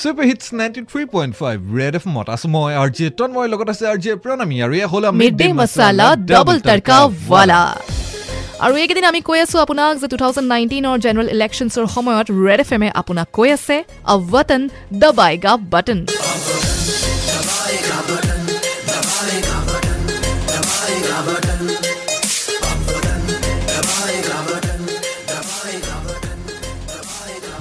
Super hits ninety three point five Red F মত আছো মই আৰ জে তন্ময় লগত আছে আৰ জে প্ৰণামী আৰু এয়া হ'ল mid day masala double tadka wala আৰু এইকেইদিন আমি কৈ আছো আপোনাক যে টু থাউজেণ্ড নাইনটিনৰ জেনেৰেল ইলেকশ্যনছৰ সময়ত ৰেড এফ এমে আপোনাক কৈ আছে অ ৱতন দবাইগা বাটন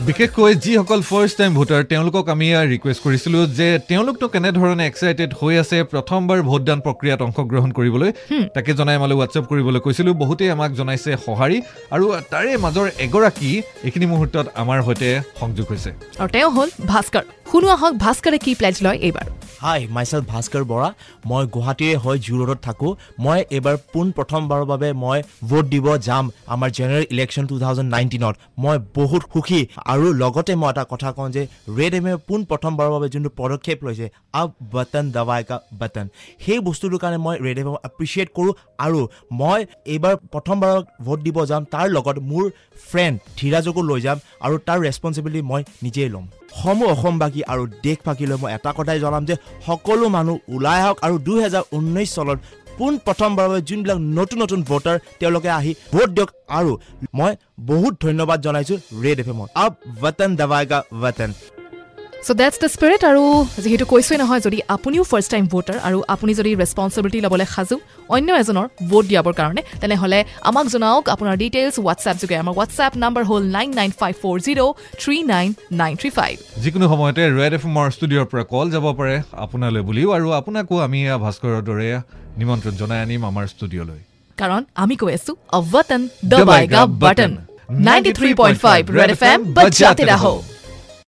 বিশেষকৈ যিসকল ফাৰ্ষ্ট টাইম ভোটাৰ তেওঁলোকক আমি ৰিকুৱেষ্ট কৰিছিলোঁ যে তেওঁলোকতো কেনেধৰণে এক্সাইটেড হৈ আছে প্ৰথমবাৰ ভোটদান প্ৰক্ৰিয়াত অংশগ্ৰহণ কৰিবলৈ। তাকে জনাই আমালৈ হোৱাটছএপ কৰিবলৈ কৈছিলোঁ। বহুতেই আমাক জনাইছে সঁহাৰি আৰু তাৰে মাজৰ এগৰাকী এইখিনি মুহূৰ্তত আমাৰ সৈতে সংযোগ হৈছে। আৰু তেওঁ হ'ল ভাস্কৰ। শুনো আহক ভাস্কৰে কি প্লেজ লয় এইবাৰ। হাই মাইছেল ভাস্কৰ বৰা। মই গুৱাহাটীৰে হয় জু ৰোডত থাকোঁ। মই এইবাৰ পোন প্ৰথমবাৰৰ বাবে মই ভোট দিব যাম আমাৰ জেনেৰেল ইলেকশ্যন টু থাউজেণ্ড নাইনটিনত মই বহুত সুখী আৰু লগতে মই এটা কথা কওঁ যে ৰেড এমে পোন প্ৰথমবাৰৰ বাবে যোনটো পদক্ষেপ লৈছে আব বটন দবাই কা বটন। সেই বস্তুটোৰ কাৰণে মই ৰেড এমক এপ্ৰিচিয়েট কৰোঁ আৰু মই এইবাৰ প্ৰথমবাৰত ভোট দিব যাম। তাৰ লগত মোৰ ফ্ৰেণ্ড ধীৰাজকো লৈ যাম আৰু তাৰ ৰেচপনচিবিলিটি মই নিজেই ল'ম। সমূহ অসমবাসী আৰু দেশবাসীলৈ মই এটা কথাই জনাম যে সকলো মানুহ ওলাই আহক আৰু দুহেজাৰ ঊনৈছ চনত পোন প্ৰথমবাৰৰ বাবে যোনবিলাক নতুন নতুন ভোটাৰ তেওঁলোকে আহি ভোট দিয়ক আৰু মই বহুত ধন্যবাদ জনাইছোঁ ৰেড এফ এমত আব ৱতন দবাইগা ৱতন চ' ডেটছ দ্য স্পিৰিট আৰু যিহেতু কৈছোৱেই নহয় যদি আপুনিও ফাৰ্ষ্ট টাইম ভোটাৰ আৰু আপুনি যদি ৰেচপনচিবিলিটি ল'বলৈ সাজু অন্য এজনৰ ভোট দিয়াবৰ কাৰণে তেনেহ'লে আমাক জনাওক আপোনাৰ ডিটেইলছ হোৱাটছএপ যোগে। আমাৰ হোৱাটছএপ নাম্বাৰ হ'ল nine nine five four zero' three nine nine three five যিকোনো সময়তে ৰেড এফ এমৰ ষ্টুডিঅ'ৰ পৰা কল যাব পাৰে আপোনালৈ বুলিও আৰু আপোনাকো আমি ভাস্কৰৰ দৰে নিমন্ত্ৰণ জনাই আনিম আমাৰ ষ্টুডিঅ'লৈ কাৰণ আমি কৈ আছো অ ৱতন দবাইগা button ninety three point five Red F M বজাতে ৰাহো